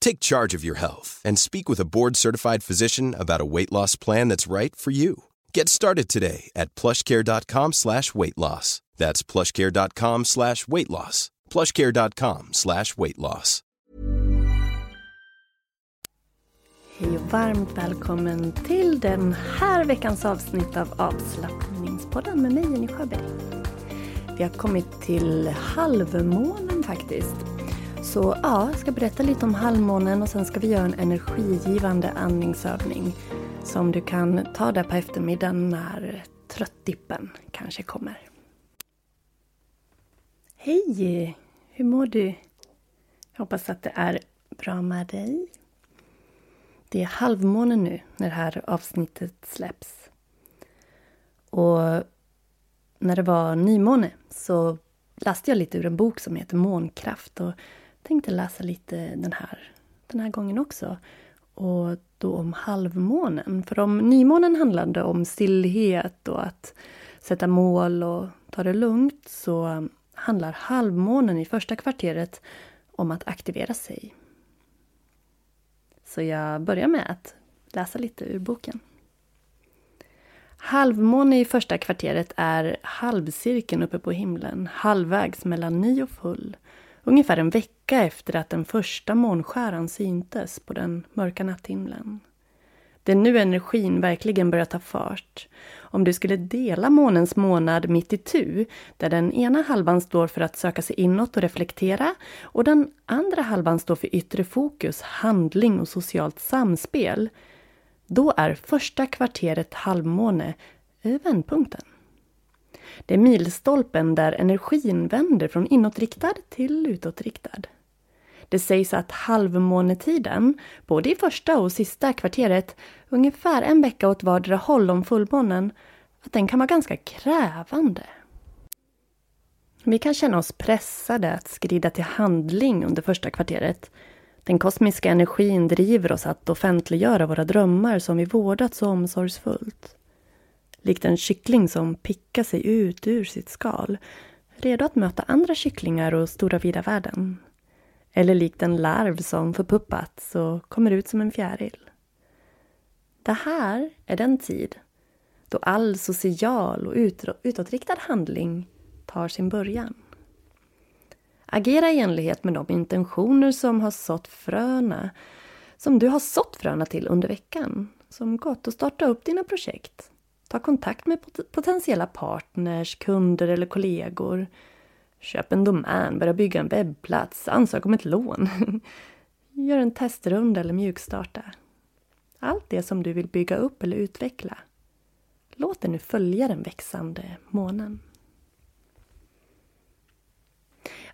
Take charge of your health and speak with a board-certified physician about a weight loss plan that's right for you. Get started today at plushcare.com slash weight loss. That's plushcare.com slash weight loss. plushcare.com slash weight loss. Hej och varmt välkommen till den här veckans avsnitt av avslappningspodden med mig Jenny Sjöberg. Vi har kommit till halvmånen faktiskt. Så ja, jag ska berätta lite om halvmånen och sen ska vi göra en energigivande andningsövning som du kan ta där på eftermiddagen när tröttdippen kanske kommer. Hej! Hur mår du? Jag hoppas att det är bra med dig. Det är halvmåne nu när det här avsnittet släpps. Och när det var nymåne så läste jag lite ur en bok som heter Månkraft och tänkte läsa lite den här, den här gången också. Och då om halvmånen. För om nymånen handlade om stillhet och att sätta mål och ta det lugnt så handlar halvmånen i första kvarteret om att aktivera sig. Så jag börjar med att läsa lite ur boken. Halvmåne i första kvarteret är halvcirkeln uppe på himlen, halvvägs mellan ny och full. Ungefär en vecka efter att den första månskäran syntes på den mörka natthimlen. Det är nu energin verkligen börjar ta fart. Om du skulle dela månens månad mitt i tu, där den ena halvan står för att söka sig inåt och reflektera och den andra halvan står för yttre fokus, handling och socialt samspel, då är första kvarteret halvmåne vändpunkten. Det är milstolpen där energin vänder från inåtriktad till utåtriktad. Det sägs att halvmånetiden, både i första och sista kvarteret, ungefär en vecka åt vardera håll om fullmånen, att den kan vara ganska krävande. Vi kan känna oss pressade att skrida till handling under första kvarteret. Den kosmiska energin driver oss att offentliggöra våra drömmar som vi vårdat så omsorgsfullt. Likt en kyckling som pickar sig ut ur sitt skal, redo att möta andra kycklingar och stora vida världen. Eller likt en larv som förpuppats och kommer ut som en fjäril. Det här är den tid då all social och utåtriktad handling tar sin början. Agera i enlighet med de intentioner som har sått fröna, som du har sått fröna till under veckan, som gått och starta upp dina projekt. Ta kontakt med potentiella partners, kunder eller kollegor. Köp en domän, börja bygga en webbplats, ansök om ett lån. Gör en testrunda eller mjukstarta. Allt det som du vill bygga upp eller utveckla. Låt det nu följa den växande månen.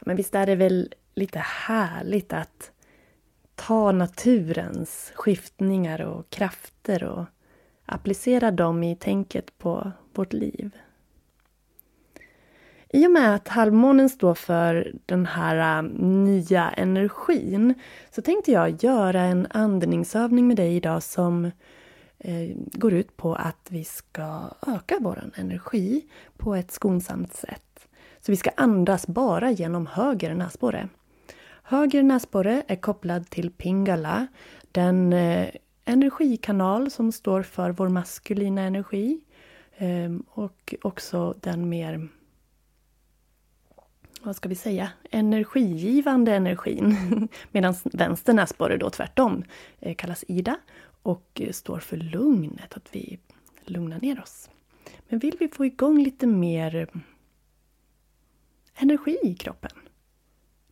Men visst är det väl lite härligt att ta naturens skiftningar och krafter och applicera dem i tänket på vårt liv. I och med att halvmånen står för den här äh, nya energin så tänkte jag göra en andningsövning med dig idag som äh, går ut på att vi ska öka vår energi på ett skonsamt sätt. Så vi ska andas bara genom höger näsborre. Höger näsborre är kopplad till Pingala, den äh, energikanal som står för vår maskulina energi. Ehm, och också den mer, vad ska vi säga, energigivande energin. Medan vänster näsborre då tvärtom eh, kallas Ida och eh, står för lugnet, att vi lugnar ner oss. Men vill vi få igång lite mer energi i kroppen,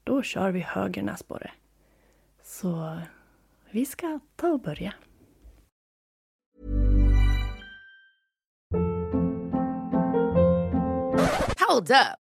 då kör vi höger näsborre. Så vi ska ta och börja. Hold up.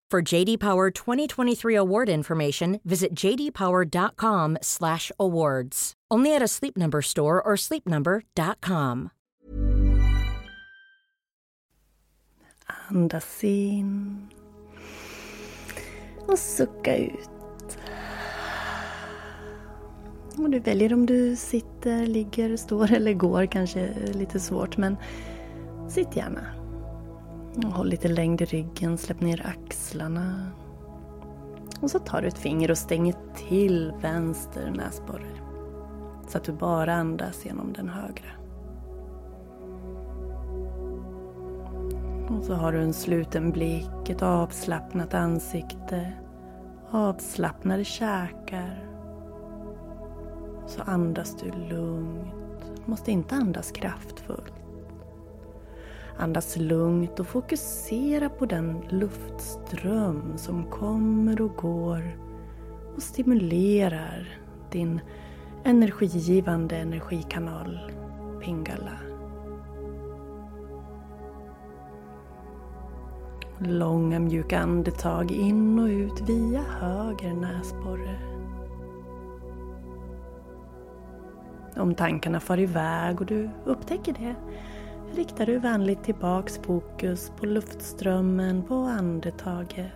For JD Power 2023 award information, visit jdpower.com/awards. Only at a Sleep Number store or sleepnumber.com. Andas in. Och sucka ut. Och du väljer om du sitter, ligger, står eller går. Kanske lite svårt men sitt gärna. Håll lite längd i ryggen, släpp ner axlarna. Och så tar du ett finger och stänger till vänster näsborre. Så att du bara andas genom den högra. Och så har du en sluten blick, ett avslappnat ansikte, avslappnade käkar. Så andas du lugnt. Du måste inte andas kraftfullt. Andas lugnt och fokusera på den luftström som kommer och går och stimulerar din energigivande energikanal Pingala. Långa mjuka andetag in och ut via höger näsborre. Om tankarna far iväg och du upptäcker det riktar du vänligt tillbaks fokus på luftströmmen, på andetaget.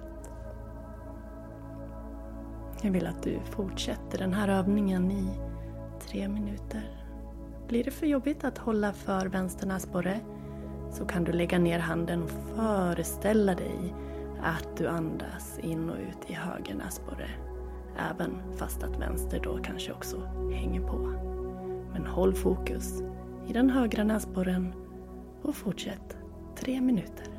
Jag vill att du fortsätter den här övningen i tre minuter. Blir det för jobbigt att hålla för vänster näsborre så kan du lägga ner handen och föreställa dig att du andas in och ut i höger näsborre. Även fast att vänster då kanske också hänger på. Men håll fokus i den högra näsborren och fortsätt tre minuter.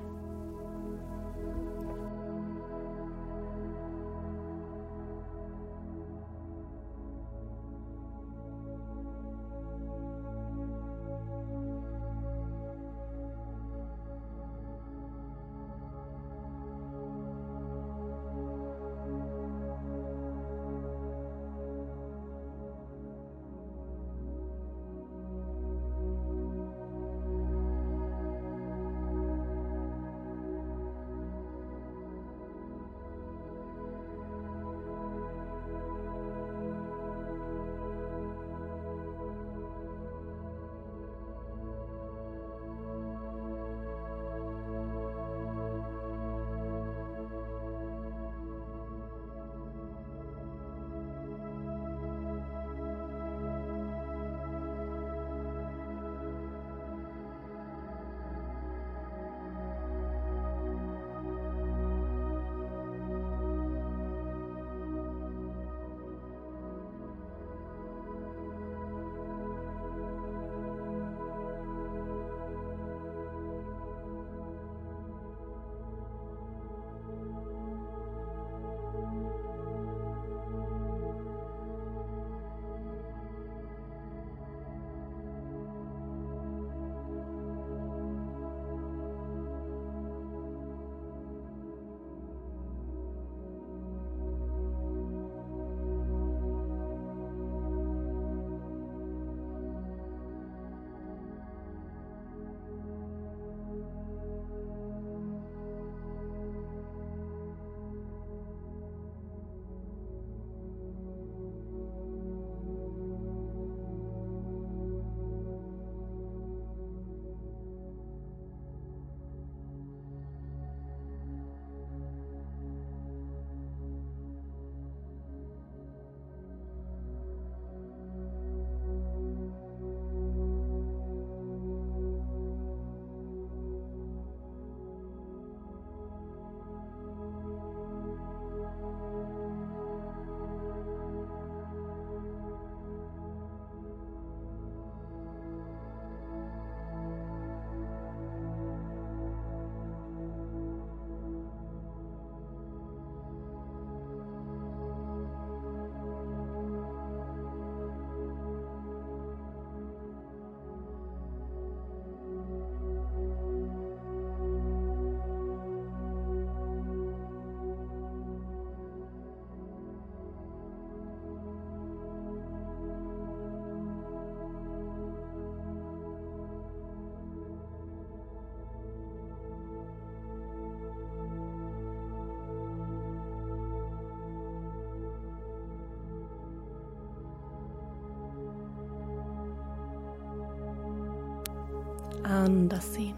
Andas in.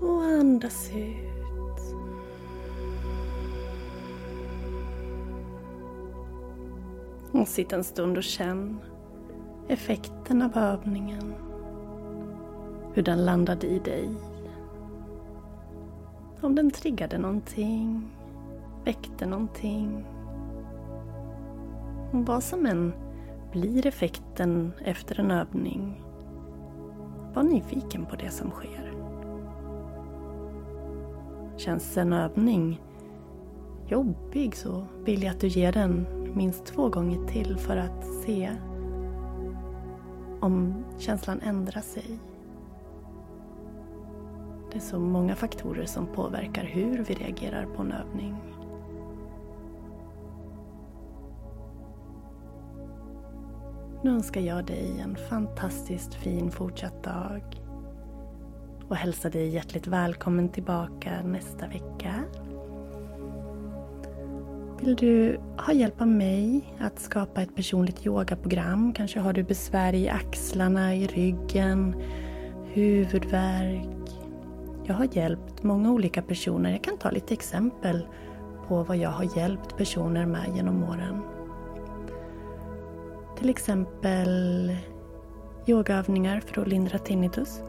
Och andas ut. Och sitt en stund och känn effekten av övningen. Hur den landade i dig. Om den triggade någonting, väckte någonting. Och vad som än blir effekten efter en övning, var nyfiken på det som sker. Känns en övning jobbig så vill jag att du ger den minst två gånger till för att se om känslan ändrar sig. Det är så många faktorer som påverkar hur vi reagerar på en övning. Nu önskar jag dig en fantastiskt fin fortsatt dag och hälsar dig hjärtligt välkommen tillbaka nästa vecka. Vill du ha hjälp av mig att skapa ett personligt yogaprogram? Kanske har du besvär i axlarna, i ryggen, huvudvärk. Jag har hjälpt många olika personer. Jag kan ta lite exempel på vad jag har hjälpt personer med genom åren. Till exempel yogaövningar för att lindra tinnitus.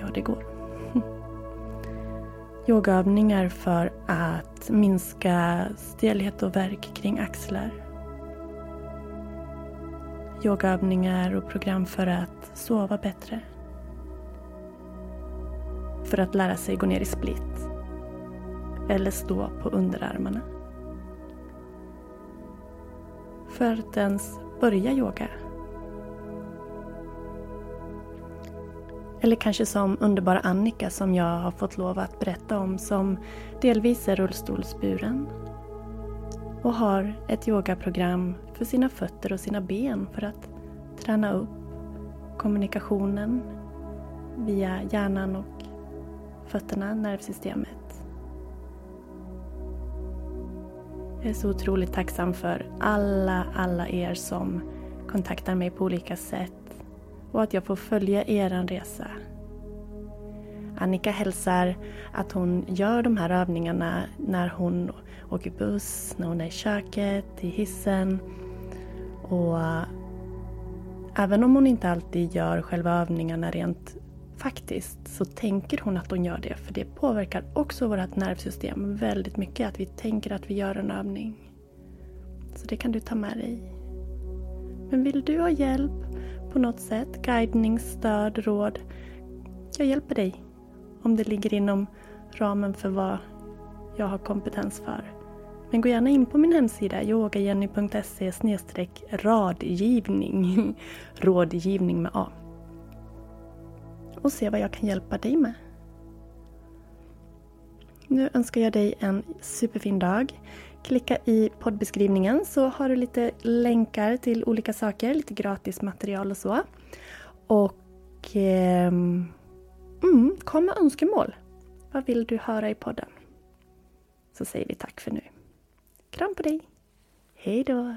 Ja, det går. Yogaövningar för att minska stelhet och värk kring axlar. Yogaövningar och program för att sova bättre. För att lära sig gå ner i split. Eller stå på underarmarna. För att ens börja yoga. Eller kanske som underbara Annika som jag har fått lov att berätta om som delvis är rullstolsburen och har ett yogaprogram för sina fötter och sina ben för att träna upp kommunikationen via hjärnan och fötterna, nervsystemet. Jag är så otroligt tacksam för alla, alla er som kontaktar mig på olika sätt och att jag får följa er resa. Annika hälsar att hon gör de här övningarna när hon åker buss, när hon är i köket, i hissen. Och även om hon inte alltid gör själva övningarna rent faktiskt så tänker hon att hon gör det för det påverkar också vårt nervsystem väldigt mycket att vi tänker att vi gör en övning. Så det kan du ta med dig. Men vill du ha hjälp på något sätt, guidning, stöd, råd. Jag hjälper dig om det ligger inom ramen för vad jag har kompetens för. Men gå gärna in på min hemsida yogajenny.se radgivning, rådgivning med A. Och se vad jag kan hjälpa dig med. Nu önskar jag dig en superfin dag. Klicka i poddbeskrivningen så har du lite länkar till olika saker, lite gratis material och så. Och eh, mm, kom med önskemål. Vad vill du höra i podden? Så säger vi tack för nu. Kram på dig! Hejdå.